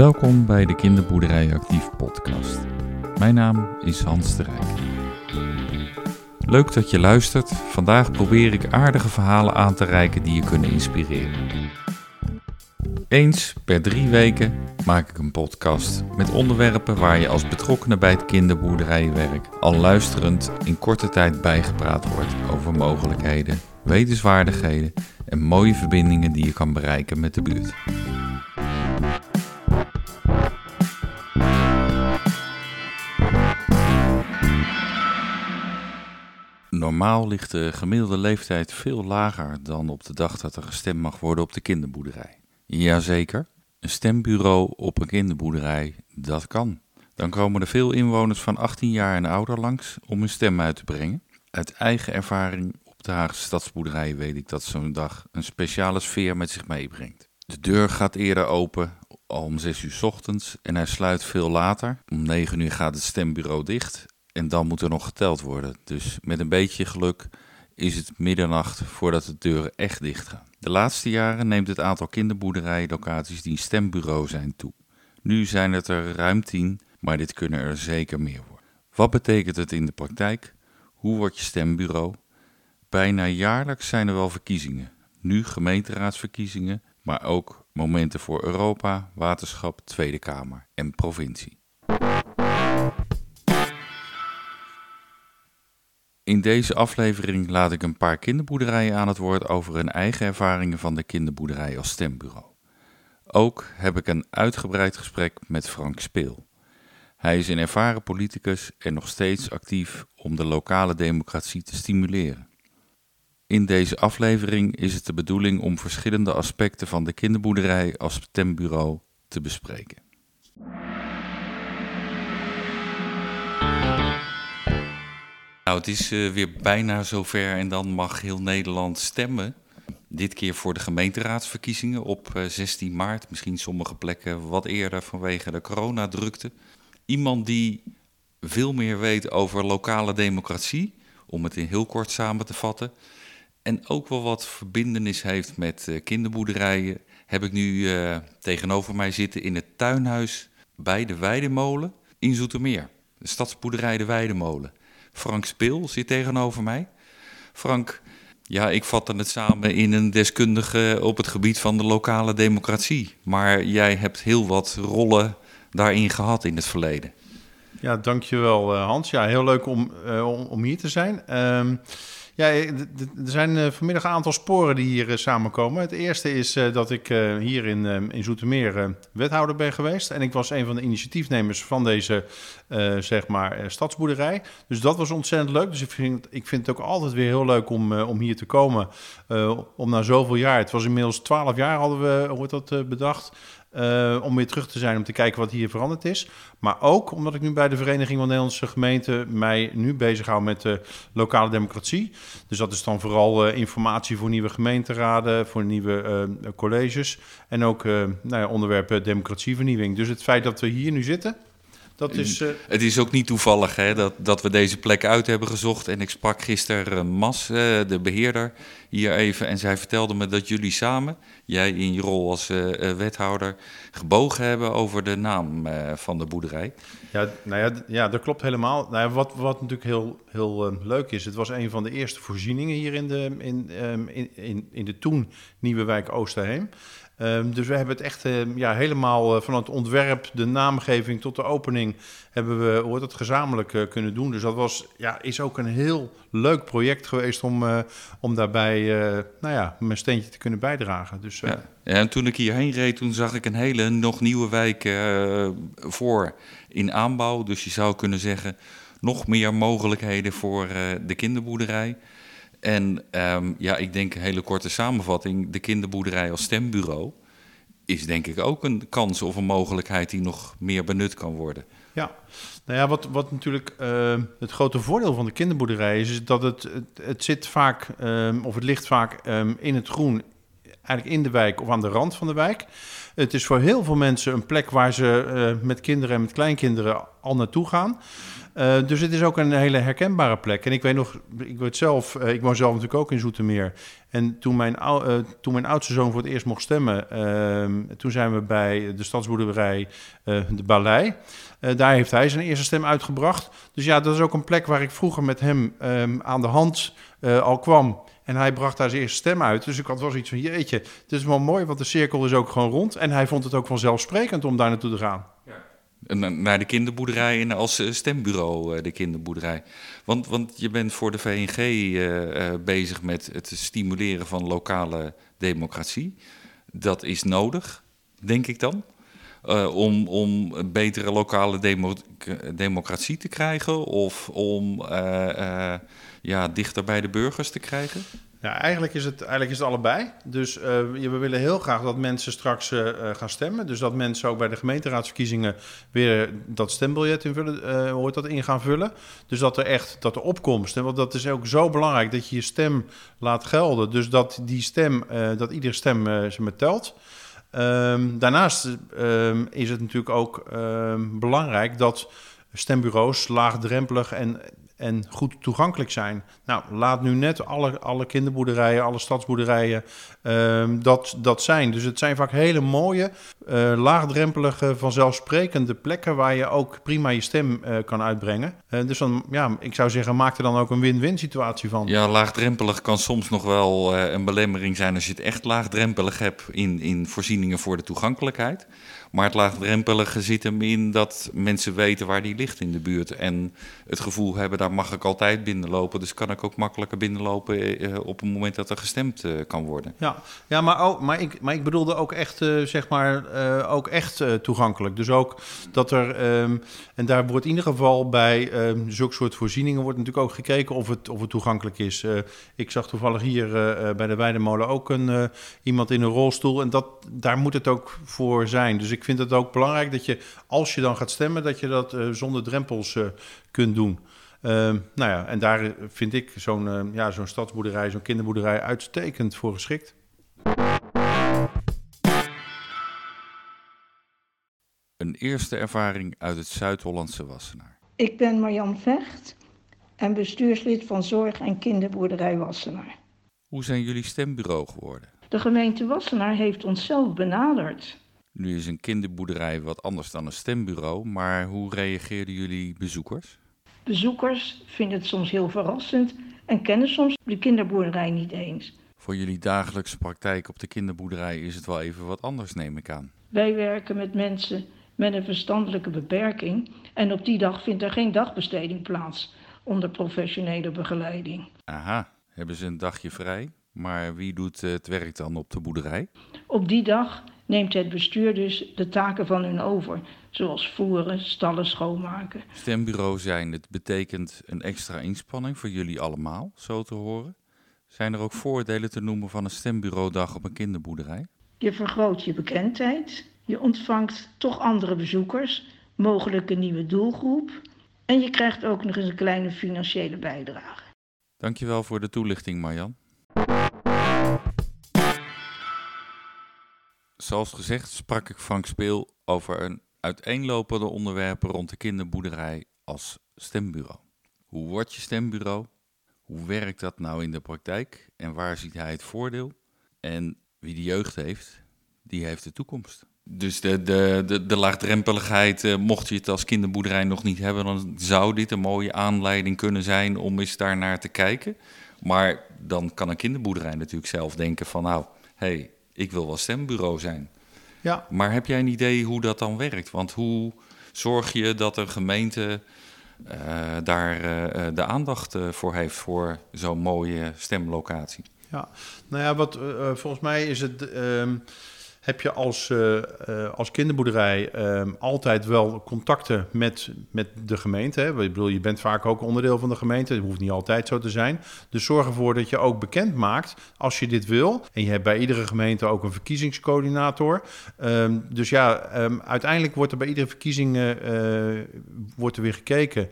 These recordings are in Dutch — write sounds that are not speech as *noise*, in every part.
Welkom bij de Kinderboerderij Actief podcast. Mijn naam is Hans de Rijk. Leuk dat je luistert. Vandaag probeer ik aardige verhalen aan te reiken die je kunnen inspireren. Eens per drie weken maak ik een podcast met onderwerpen waar je als betrokkenen bij het kinderboerderijwerk al luisterend in korte tijd bijgepraat wordt over mogelijkheden, wetenswaardigheden en mooie verbindingen die je kan bereiken met de buurt. Normaal ligt de gemiddelde leeftijd veel lager dan op de dag dat er gestemd mag worden op de kinderboerderij. Jazeker, een stembureau op een kinderboerderij, dat kan. Dan komen er veel inwoners van 18 jaar en ouder langs om hun stem uit te brengen. Uit eigen ervaring op de Haagse stadsboerderij weet ik dat zo'n dag een speciale sfeer met zich meebrengt. De deur gaat eerder open, om 6 uur ochtends, en hij sluit veel later. Om 9 uur gaat het stembureau dicht en dan moet er nog geteld worden. Dus met een beetje geluk is het middernacht voordat de deuren echt dicht gaan. De laatste jaren neemt het aantal kinderboerderijlocaties die een stembureau zijn toe. Nu zijn het er ruim tien, maar dit kunnen er zeker meer worden. Wat betekent het in de praktijk? Hoe wordt je stembureau? Bijna jaarlijks zijn er wel verkiezingen. Nu gemeenteraadsverkiezingen, maar ook momenten voor Europa, waterschap, Tweede Kamer en provincie. In deze aflevering laat ik een paar kinderboerderijen aan het woord over hun eigen ervaringen van de kinderboerderij als stembureau. Ook heb ik een uitgebreid gesprek met Frank Speel. Hij is een ervaren politicus en nog steeds actief om de lokale democratie te stimuleren. In deze aflevering is het de bedoeling om verschillende aspecten van de kinderboerderij als stembureau te bespreken. Nou, het is uh, weer bijna zover en dan mag heel Nederland stemmen. Dit keer voor de gemeenteraadsverkiezingen op uh, 16 maart. Misschien sommige plekken wat eerder vanwege de coronadrukte. Iemand die veel meer weet over lokale democratie, om het in heel kort samen te vatten. En ook wel wat verbindenis heeft met uh, kinderboerderijen, heb ik nu tegenover mij zitten in het tuinhuis bij de Weidemolen in Zoetermeer. De stadsboerderij de Weidemolen. Frank Speel zit tegenover mij. Frank, ja, ik vatte het samen in een deskundige op het gebied van de lokale democratie. Maar jij hebt heel wat rollen daarin gehad in het verleden. Ja, dankjewel Hans. Ja, heel leuk om, uh, om, hier te zijn. Um, ja, er zijn uh, vanmiddag een aantal sporen die hier uh, samenkomen. Het eerste is dat ik hier in, in Zoetermeer wethouder ben geweest. En ik was een van de initiatiefnemers van deze, zeg maar, stadsboerderij. Dus dat was ontzettend leuk. Dus ik vind, ik vind het ook altijd weer heel leuk om, om hier te komen. om na zoveel jaar, het was inmiddels twaalf jaar hadden we, wordt dat bedacht... Uh, om weer terug te zijn om te kijken wat hier veranderd is. Maar ook omdat ik nu bij de Vereniging van Nederlandse Gemeenten mij nu bezighoud met de lokale democratie. Dus dat is dan vooral uh, informatie voor nieuwe gemeenteraden, voor nieuwe uh, colleges. En ook nou ja, onderwerpen democratievernieuwing. Dus het feit dat we hier nu zitten. Dat is, Het is ook niet toevallig hè, dat, dat we deze plek uit hebben gezocht. En ik sprak gisteren Mas, de beheerder, hier even. En zij vertelde me dat jullie samen, jij in je rol als uh, wethouder, gebogen hebben over de naam uh, van de boerderij. Ja, nou ja, ja dat klopt helemaal. Nou ja, wat, wat natuurlijk heel, heel leuk is, het was een van de eerste voorzieningen hier in de, in, um, in, in, in de toen Nieuwe Wijk Oosterheem. Um, dus we hebben het echt uh, ja, helemaal uh, van het ontwerp, de naamgeving tot de opening, hebben we hoort het gezamenlijk uh, kunnen doen. Dus dat was, ja, is ook een heel leuk project geweest om, om daarbij nou ja, mijn steentje te kunnen bijdragen. Dus, ja. en toen ik hierheen reed, toen zag ik een hele nog nieuwe wijk voor in aanbouw. Dus je zou kunnen zeggen, nog meer mogelijkheden voor de kinderboerderij. En um, ja, ik denk een hele korte samenvatting. De kinderboerderij als stembureau is denk ik ook een kans of een mogelijkheid die nog meer benut kan worden. Ja, nou ja, wat, wat natuurlijk uh, het grote voordeel van de kinderboerderij is, is dat het, het, zit vaak, um, of het ligt vaak in het groen eigenlijk in de wijk of aan de rand van de wijk. Het is voor heel veel mensen een plek waar ze met kinderen en met kleinkinderen al naartoe gaan. Uh, dus het is ook een hele herkenbare plek. En ik weet nog, ik weet zelf, uh, ik woon zelf natuurlijk ook in Zoetermeer. En toen mijn, uh, toen mijn oudste zoon voor het eerst mocht stemmen, ehm, toen zijn we bij de stadsboerderij de Balei. daar heeft hij zijn eerste stem uitgebracht. Dus ja, dat is ook een plek waar ik vroeger met hem um, aan de hand al kwam. En hij bracht daar zijn eerste stem uit. Dus ik had wel zoiets van, jeetje, het is wel mooi, want de cirkel is ook gewoon rond. En hij vond het ook vanzelfsprekend om daar naartoe te gaan. Naar de kinderboerderij en als eh, stembureau eh, de kinderboerderij. Want, want je bent voor de VNG eh, bezig met het stimuleren van lokale democratie. Dat is nodig, denk ik dan. om, om betere lokale demo democratie te krijgen of om ja, dichter bij de burgers te krijgen? Ja, eigenlijk is het, eigenlijk is het allebei. Dus uh, we willen heel graag dat mensen straks uh, gaan stemmen. Dus dat mensen ook bij de gemeenteraadsverkiezingen weer dat stembiljet invullen, uh, hoort dat in gaan vullen. Dus dat er echt dat de opkomst, want dat is ook zo belangrijk dat je je stem laat gelden. Dus dat die stem, dat iedere stem ze met telt. Um, daarnaast um, is het natuurlijk ook um, belangrijk dat stembureaus laagdrempelig en en goed toegankelijk zijn. Nou, laat nu net alle, alle kinderboerderijen, alle stadsboerderijen um, dat, dat zijn. Dus het zijn vaak hele mooie, uh, laagdrempelige, vanzelfsprekende plekken waar je ook prima je stem uh, kan uitbrengen. Uh, dus dan, ja, ik zou zeggen, maak er dan ook een win-win situatie van. Ja, laagdrempelig kan soms nog wel een belemmering zijn als je het echt laagdrempelig hebt in, in voorzieningen voor de toegankelijkheid. Maar het laagdrempelige zit hem in dat mensen weten waar die ligt in de buurt. En het gevoel hebben, daar mag ik altijd binnenlopen. Dus kan ik ook makkelijker binnenlopen eh, op het moment dat er gestemd eh, kan worden. Ja, ja maar, ook, maar, ik, maar ik bedoelde ook echt, zeg maar, uh, ook echt toegankelijk. Dus ook dat er, um, en daar wordt in ieder geval bij um, zulke soort voorzieningen... wordt natuurlijk ook gekeken of het, of het toegankelijk is. ik zag toevallig hier bij de Weidemolen ook een, iemand in een rolstoel. En dat, daar moet het ook voor zijn. Dus ik vind het ook belangrijk dat je, als je dan gaat stemmen, dat je dat zonder drempels kunt doen. Uh, nou ja, en daar vind ik zo'n ja, zo'n stadsboerderij, zo'n kinderboerderij uitstekend voor geschikt. Een eerste ervaring uit het Zuid-Hollandse Wassenaar. Ik ben Marjan Vecht en bestuurslid van Zorg- en Kinderboerderij Wassenaar. Hoe zijn jullie stembureau geworden? De gemeente Wassenaar heeft ons zelf benaderd. Nu is een kinderboerderij wat anders dan een stembureau, maar hoe reageerden jullie bezoekers? Bezoekers vinden het soms heel verrassend en kennen soms de kinderboerderij niet eens. Voor jullie dagelijkse praktijk op de kinderboerderij is het wel even wat anders, neem ik aan. Wij werken met mensen met een verstandelijke beperking en op die dag vindt er geen dagbesteding plaats onder professionele begeleiding. Aha, hebben ze een dagje vrij? Maar wie doet het werk dan op de boerderij? Op die dag neemt het bestuur dus de taken van hun over, zoals voeren, stallen schoonmaken. Stembureau zijn, het betekent een extra inspanning voor jullie allemaal, zo te horen. Zijn er ook voordelen te noemen van een stembureaudag op een kinderboerderij? Je vergroot je bekendheid, je ontvangt toch andere bezoekers, mogelijk een nieuwe doelgroep en je krijgt ook nog eens een kleine financiële bijdrage. Dankjewel voor de toelichting, Marjan. Zoals gezegd sprak ik Frank Speel over een uiteenlopende onderwerpen rond de kinderboerderij als stembureau. Hoe wordt je stembureau? Hoe werkt dat nou in de praktijk? En waar ziet hij het voordeel? En wie de jeugd heeft, die heeft de toekomst. Dus de, de, de, de laagdrempeligheid, eh, mocht je het als kinderboerderij nog niet hebben, dan zou dit een mooie aanleiding kunnen zijn om eens daar naar te kijken. Maar dan kan een kinderboerderij natuurlijk zelf denken van nou, hé, hey, ik wil wel stembureau zijn. Ja. Maar heb jij een idee hoe dat dan werkt? Want hoe zorg je dat een gemeente uh, daar uh, de aandacht voor heeft voor zo'n mooie stemlocatie? Ja, nou ja, wat volgens mij is het. Ehm, heb je als, uh, als kinderboerderij uh, altijd wel contacten met, met de gemeente. Hè? Ik bedoel, je bent vaak ook onderdeel van de gemeente. Het hoeft niet altijd zo te zijn. Dus zorg ervoor dat je ook bekend maakt als je dit wil. En je hebt bij iedere gemeente ook een verkiezingscoördinator. Um, dus ja, um, uiteindelijk wordt er bij iedere verkiezing uh, wordt er weer gekeken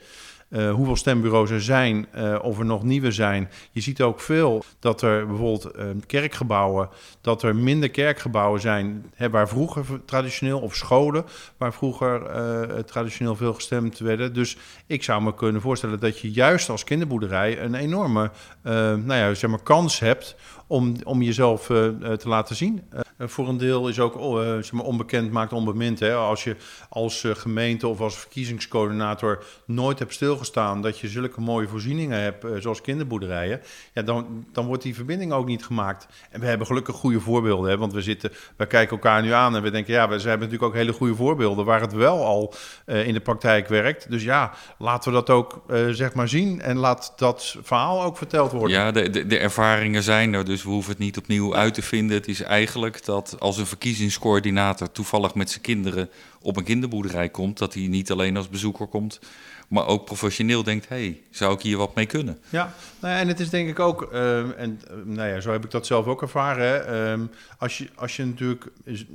uh, hoeveel stembureaus er zijn, uh, of er nog nieuwe zijn. Je ziet ook veel dat er bijvoorbeeld uh, kerkgebouwen, dat er minder kerkgebouwen zijn, hè, waar vroeger traditioneel, of scholen, waar vroeger traditioneel veel gestemd werden. Dus ik zou me kunnen voorstellen dat je juist als kinderboerderij een enorme nou ja, zeg maar, kans hebt om, om jezelf uh, te laten zien. Uh, voor een deel is ook uh, zeg maar onbekend maakt onbemind. Hè? Als je als gemeente of als verkiezingscoördinator nooit hebt stilgestaan dat je zulke mooie voorzieningen hebt, zoals kinderboerderijen, ja, dan, dan wordt die verbinding ook niet gemaakt. En we hebben gelukkig goede voorbeelden, hè? want we zitten, we kijken elkaar nu aan en we denken, ja, we, ze hebben natuurlijk ook hele goede voorbeelden waar het wel al in de praktijk werkt. Dus ja, laten we dat ook zeg maar zien en laat dat verhaal ook verteld worden. Ja, de, de, de ervaringen zijn er, dus we hoeven het niet opnieuw uit te vinden. Het is eigenlijk dat als een verkiezingscoördinator toevallig met zijn kinderen op een kinderboerderij komt, dat hij niet alleen als bezoeker komt, maar ook professioneel denkt: hey, zou ik hier wat mee kunnen? Ja, nou en het is denk ik ook, uh, en uh, nou ja, zo heb ik dat zelf ook ervaren. Uh, als, je, als je natuurlijk,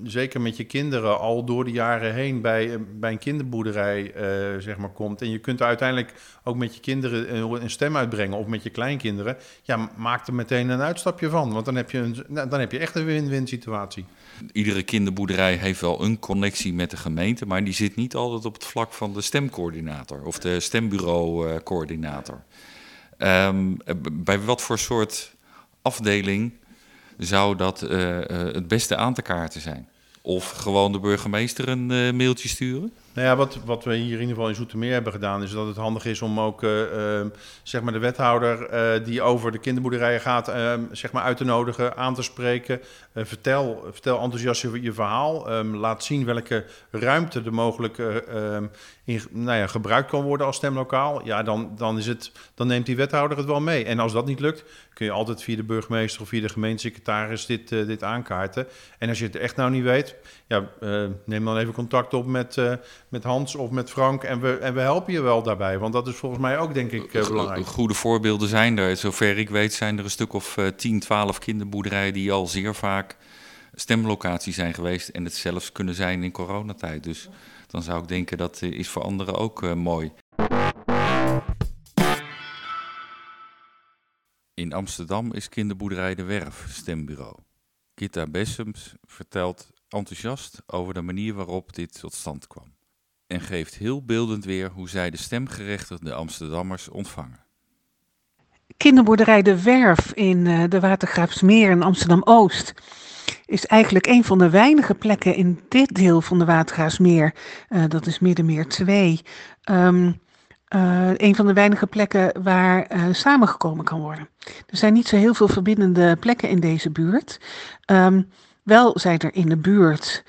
zeker met je kinderen, al door de jaren heen bij, bij een kinderboerderij zeg maar, komt. En je kunt uiteindelijk ook met je kinderen een, stem uitbrengen, of met je kleinkinderen. Ja, maak er meteen een uitstapje Want dan heb je, een, nou, dan heb je echt een win-win situatie. Iedere kinderboerderij heeft wel een connectie met de gemeente, maar die zit niet altijd op het vlak van de stemcoördinator of de stembureaucoördinator. Um, bij wat voor soort afdeling zou dat uh, uh, het beste aan te kaarten zijn? Of gewoon de burgemeester een uh, mailtje sturen? Nou ja, wat, wat we hier in ieder geval in Zoetermeer hebben gedaan, is dat het handig is om ook uh, uh, zeg maar de wethouder uh, die over de kinderboerderijen gaat, ehm, zeg maar uit te nodigen, aan te spreken. vertel, vertel enthousiast je, je verhaal. Um, laat zien welke ruimte er mogelijk ehm, in, nou ja, gebruikt kan worden als stemlokaal. Ja, dan, dan, is het, dan neemt die wethouder het wel mee. En als dat niet lukt, kun je altijd via de burgemeester of via de gemeentesecretaris dit, dit aankaarten. En als je het echt nou niet weet, ja, neem dan even contact op met met Hans of met Frank. En we, en we helpen je wel daarbij. Want dat is volgens mij ook, denk ik, uh, belangrijk. Goede voorbeelden zijn er. Zover ik weet zijn er een stuk of uh, 10, 12 kinderboerderijen... die al zeer vaak stemlocatie zijn geweest... en het zelfs kunnen zijn in coronatijd. Dus dan zou ik denken dat uh, is voor anderen ook mooi. In Amsterdam is kinderboerderij De Werf stembureau. Gitta Bessems vertelt enthousiast over de manier waarop dit tot stand kwam en geeft heel beeldend weer hoe zij de stemgerechtigde Amsterdammers ontvangen. Kinderboerderij De Werf in uh, de Watergraafsmeer in Amsterdam-Oost is eigenlijk een van de weinige plekken in dit deel van de Watergraafsmeer, uh, dat is Middenmeer 2, um, uh, een van de weinige plekken waar samengekomen kan worden. Er zijn niet zo heel veel verbindende plekken in deze buurt. Um, wel zijn er in de buurt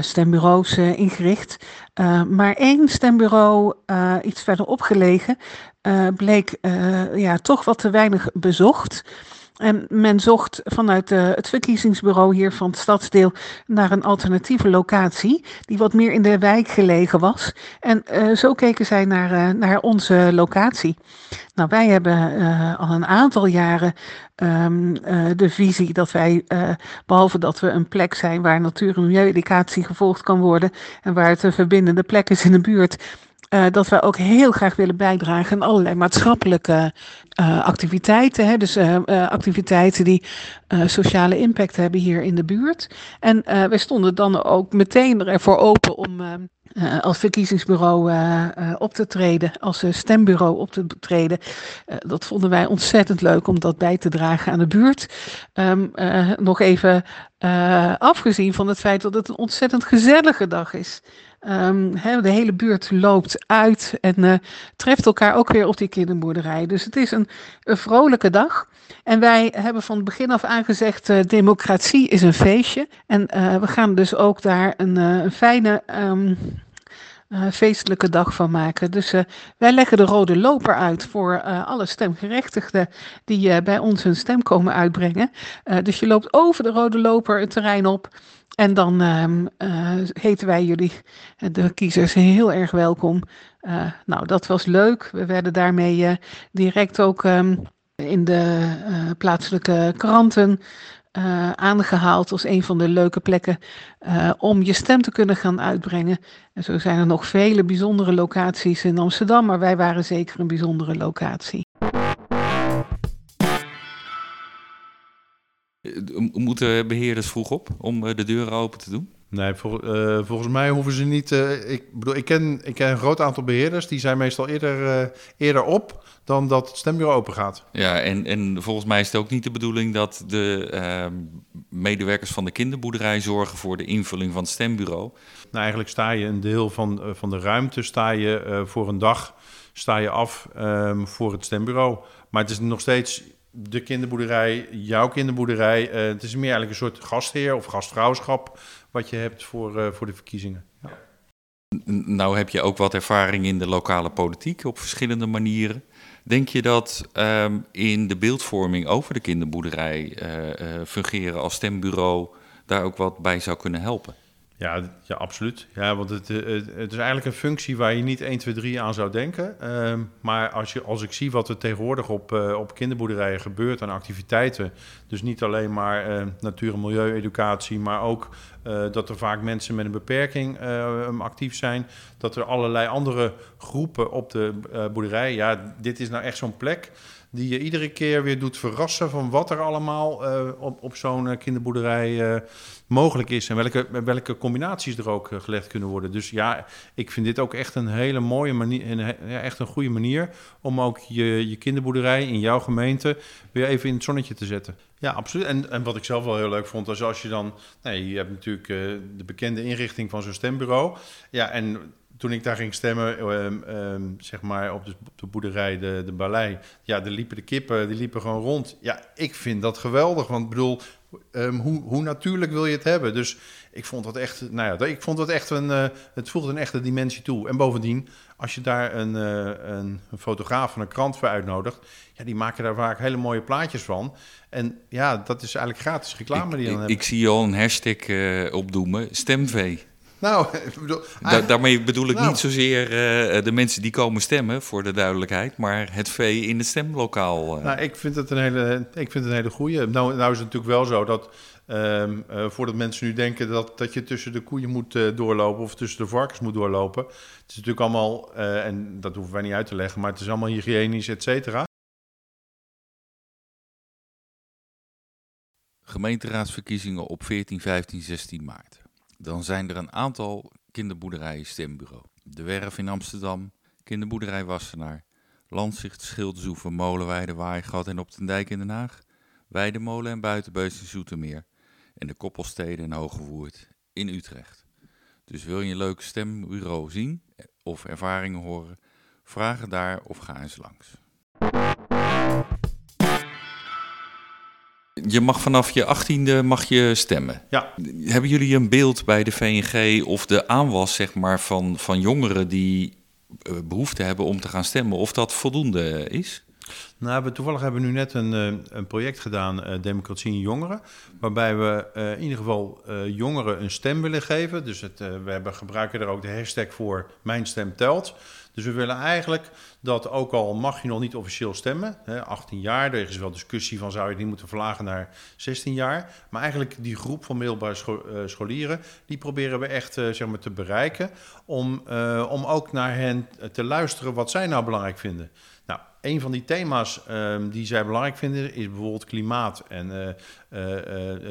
stembureaus uh, ingericht. Uh, maar één stembureau, iets verderop gelegen, bleek ja, toch wat te weinig bezocht. En men zocht vanuit uh, het verkiezingsbureau hier van het stadsdeel naar een alternatieve locatie, die wat meer in de wijk gelegen was. En uh, zo keken zij naar, uh, naar onze locatie. Nou, wij hebben al een aantal jaren um, de visie dat wij, behalve dat we een plek zijn waar natuur- en milieueducatie gevolgd kan worden en waar het een verbindende plek is in de buurt, uh, dat wij ook heel graag willen bijdragen aan allerlei maatschappelijke uh, activiteiten. Hè? Dus uh, activiteiten die sociale impact hebben hier in de buurt. En wij stonden dan ook meteen ervoor open om als verkiezingsbureau op te treden, als stembureau op te treden. dat vonden wij ontzettend leuk om dat bij te dragen aan de buurt. Um, nog even afgezien van het feit dat het een ontzettend gezellige dag is. He, de hele buurt loopt uit en uh, treft elkaar ook weer op die kinderboerderij. Dus het is een, vrolijke dag. En wij hebben van het begin af aan gezegd: uh, democratie is een feestje. En uh, we gaan dus ook daar een, een fijne. Um, uh, feestelijke dag van maken. Dus uh, wij leggen de rode loper uit voor uh, alle stemgerechtigden die bij ons hun stem komen uitbrengen. dus je loopt over de rode loper het terrein op. En dan uh, heten wij jullie, de kiezers, heel erg welkom. Nou, dat was leuk. We werden daarmee direct ook um, in de plaatselijke kranten uh, aangehaald als een van de leuke plekken uh, om je stem te kunnen gaan uitbrengen. En zo zijn er nog vele bijzondere locaties in Amsterdam, maar wij waren zeker een bijzondere locatie. Moeten beheerders vroeg op om de deuren open te doen? Nee, uh, volgens mij hoeven ze niet. Uh, ik bedoel, ik ken, ik ken een groot aantal beheerders die zijn meestal eerder, uh, eerder op dan dat het stembureau open gaat. Ja, en, en volgens mij is het ook niet de bedoeling dat de ehm, medewerkers van de kinderboerderij zorgen voor de invulling van het stembureau. Nou, eigenlijk sta je een deel van, van de ruimte sta je voor een dag sta je af um, voor het stembureau. Maar het is nog steeds de kinderboerderij, jouw kinderboerderij. het is meer eigenlijk een soort gastheer of gastvrouwschap wat je hebt voor, uh, voor de verkiezingen. Nou heb je ook wat ervaring in de lokale politiek op verschillende manieren. Denk je dat um, in de beeldvorming over de kinderboerderij uh, fungeren als stembureau daar ook wat bij zou kunnen helpen? Ja, ja absoluut. Ja, want het, het, het, is eigenlijk een functie waar je niet 1, 2, 3 aan zou denken. Uh, maar als, je, als ik zie wat er tegenwoordig op, uh, op kinderboerderijen gebeurt aan activiteiten. Dus niet alleen maar uh, natuur- en milieu-educatie, maar ook dat er vaak mensen met een beperking actief zijn. Dat er allerlei andere groepen op de boerderij. Ja, dit is nou echt zo'n plek die je iedere keer weer doet verrassen van wat er allemaal op, op zo'n kinderboerderij mogelijk is en welke, welke combinaties er ook eh, gelegd kunnen worden. Dus ja, ik vind dit ook echt een hele mooie manier, een, ja, echt een goede manier om ook je, je kinderboerderij in jouw gemeente weer even in het zonnetje te zetten. Ja, absoluut. En, en wat ik zelf wel heel leuk vond, was als je dan, nee, je hebt natuurlijk de bekende inrichting van zo'n stembureau. Ja, en toen ik daar ging stemmen, um, um, zeg maar op de, op de, boerderij, de, de Balei, ja, er liepen de kippen, die liepen gewoon rond. Ja, ik vind dat geweldig, want ik bedoel, um, hoe, hoe, natuurlijk wil je het hebben? Dus ik vond dat echt, nou ja, ik vond dat echt een, uh, het voegde een echte dimensie toe. En bovendien, als je daar een, uh, een, een, fotograaf van een krant voor uitnodigt, ja, die maken daar vaak hele mooie plaatjes van. En ja, dat is eigenlijk gratis reclame ik, die je dan hebt. Ik zie al een hashtag uh, opdoemen, stemvee. Nou, *laughs* bedoel, da daarmee bedoel ik nou, niet zozeer uh, de mensen die komen stemmen, voor de duidelijkheid, maar het vee in het stemlokaal. Uh. Nou, ik vind het een hele, ik vind het een hele goede. Nou, nou is het natuurlijk wel zo dat, um, uh, voordat mensen nu denken dat, dat je tussen de koeien moet doorlopen of tussen de varkens moet doorlopen. Het is natuurlijk allemaal, en dat hoeven wij niet uit te leggen, maar het is allemaal hygiënisch, et cetera. Gemeenteraadsverkiezingen op 14, 15, 16 maart dan zijn er een aantal kinderboerderijen stembureau. De Werf in Amsterdam, Kinderboerderij Wassenaar, Landzicht, Schildzoeven, Molenweide, Waaigat en Op den Dijk in Den Haag, Weidemolen en Buitenbeus in Zoetermeer en de Koppelsteden en Hogewoerd in Utrecht. Dus wil je een leuk stembureau zien of ervaringen horen, vraag het daar of ga eens langs. Je mag vanaf je achttiende mag je stemmen. Ja. Hebben jullie een beeld bij de VNG of de aanwas zeg maar, van, van jongeren die uh, behoefte hebben om te gaan stemmen, of dat voldoende is? Nou, we, toevallig hebben we nu net een, uh, een project gedaan, uh, Democratie in Jongeren, waarbij we in ieder geval jongeren een stem willen geven. Dus het, we hebben, gebruiken er ook de hashtag voor Mijn Stem Telt. Dus we willen eigenlijk dat ook al mag je nog niet officieel stemmen, hè, 18 jaar, er is wel discussie van zou je niet moeten verlagen naar 16 jaar. Maar eigenlijk die groep van middelbare uh, scholieren, die proberen we echt uh, zeg maar, te bereiken om, uh, om ook naar hen te luisteren wat zij nou belangrijk vinden. Nou, een van die thema's um, die zij belangrijk vinden is bijvoorbeeld klimaat en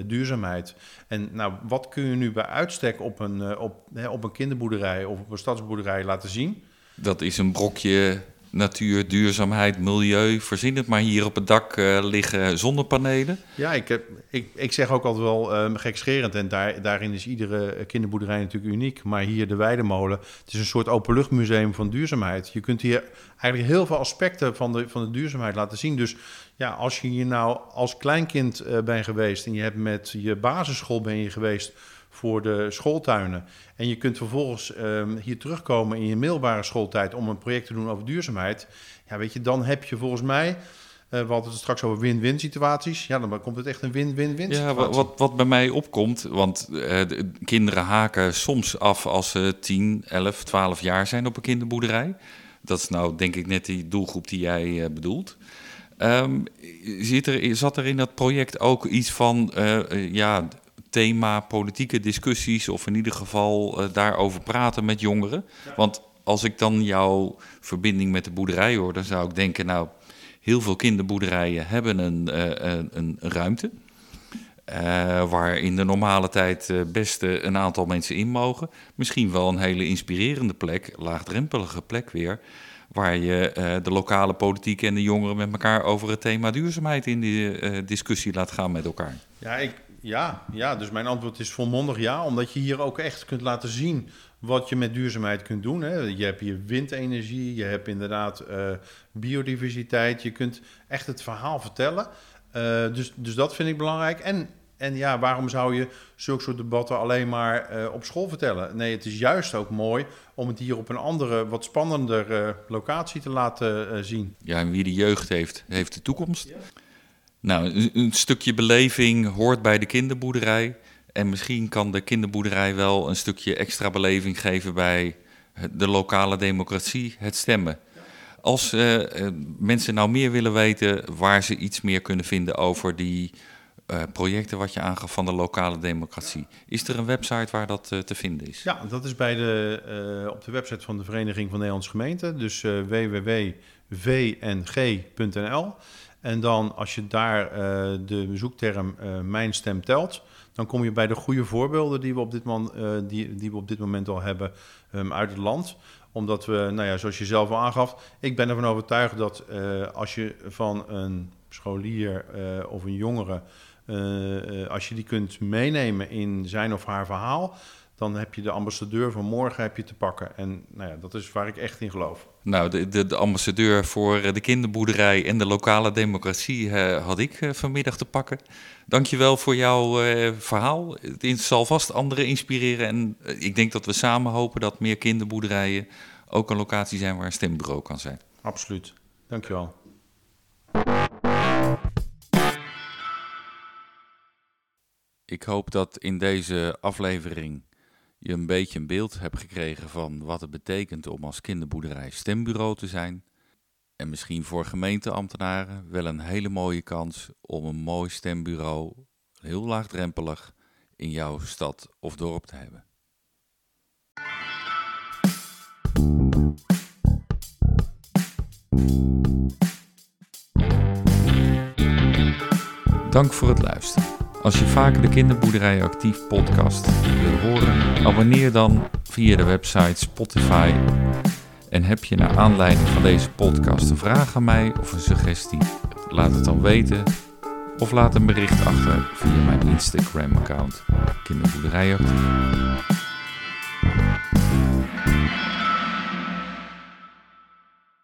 duurzaamheid. En nou, wat kun je nu bij uitstek op een, op, hè, op een kinderboerderij of op een stadsboerderij laten zien? Dat is een brokje natuur, duurzaamheid, milieu. Voorzien het maar hier op het dak uh, liggen zonnepanelen. Ja, ik, heb, ik, ik zeg ook altijd wel um, gekscherend. En daar, daarin is iedere kinderboerderij natuurlijk uniek. Maar hier de Weidemolen, het is een soort openluchtmuseum van duurzaamheid. Je kunt hier eigenlijk heel veel aspecten van de, van de duurzaamheid laten zien. Dus ja, als je hier nou als kleinkind uh, bent geweest... en je hebt met je basisschool ben je geweest voor de schooltuinen. En je kunt vervolgens um, hier terugkomen in je middelbare schooltijd om een project te doen over duurzaamheid. Ja, weet je, dan heb je volgens mij. Uh, we hadden het straks over win-win situaties. Ja, dan komt het echt een win-win-win Ja, wat, wat bij mij opkomt, want uh, de kinderen haken soms af als ze 10, 11, 12 jaar zijn op een kinderboerderij. Dat is nou denk ik net die doelgroep die jij uh, bedoelt. Ehm, zit er, zat er in dat project ook iets van ja, thema politieke discussies, of in ieder geval uh, daarover praten met jongeren? Want als ik dan jouw verbinding met de boerderij hoor, dan zou ik denken, nou, heel veel kinderboerderijen hebben een, een, een ruimte. Uh, waar in de normale tijd best een aantal mensen in mogen. Misschien wel een hele inspirerende plek, laagdrempelige plek weer. Waar je de lokale politiek en de jongeren met elkaar over het thema duurzaamheid in die discussie laat gaan met elkaar. Ja, ik, ja, ja, dus mijn antwoord is volmondig ja. Omdat je hier ook echt kunt laten zien wat je met duurzaamheid kunt doen. Hè. Je hebt hier windenergie, je hebt inderdaad biodiversiteit. Je kunt echt het verhaal vertellen. dus, dus dat vind ik belangrijk. En en ja, waarom zou je zulke soort debatten alleen maar uh, op school vertellen? Nee, het is juist ook mooi om het hier op een andere, wat spannender uh, locatie te laten uh, zien. Ja, en wie de jeugd heeft, heeft de toekomst. Ja. Nou, een, stukje beleving hoort bij de kinderboerderij. En misschien kan de kinderboerderij wel een stukje extra beleving geven bij de lokale democratie, het stemmen. Als mensen nou meer willen weten waar ze iets meer kunnen vinden over die uh, projecten wat je aangaf van de lokale democratie. Is er een website waar dat te vinden is? Ja, dat is bij de, op de website van de Vereniging van Nederlandse Gemeenten. Dus www.vng.nl. En dan als je daar de zoekterm Mijn Stem telt... dan kom je bij de goede voorbeelden die we op dit, man, die, die we op dit moment al hebben um, uit het land. Omdat we, nou ja, zoals je zelf al aangaf, ik ben ervan overtuigd dat als je van een scholier of een jongere als je die kunt meenemen in zijn of haar verhaal, dan heb je de ambassadeur van morgen heb je te pakken. En nou ja, dat is waar ik echt in geloof. Nou, de, de, de ambassadeur voor de kinderboerderij en de lokale democratie uh, had ik uh, vanmiddag te pakken. Dankjewel voor jouw uh, verhaal. Het zal vast anderen inspireren. En ik denk dat we samen hopen dat meer kinderboerderijen ook een locatie zijn waar een stembureau kan zijn. Absoluut. Dankjewel. Ik hoop dat in deze aflevering je een beetje een beeld hebt gekregen van wat het betekent om als kinderboerderij stembureau te zijn. En misschien voor gemeenteambtenaren wel een hele mooie kans om een mooi stembureau, heel laagdrempelig, in jouw stad of dorp te hebben. Dank voor het luisteren. Als je vaker de Kinderboerderij Actief podcast wil horen, abonneer dan via de website Spotify. En heb je naar aanleiding van deze podcast een vraag aan mij of een suggestie? Laat het dan weten of laat een bericht achter via mijn Instagram account Kinderboerderij Actief.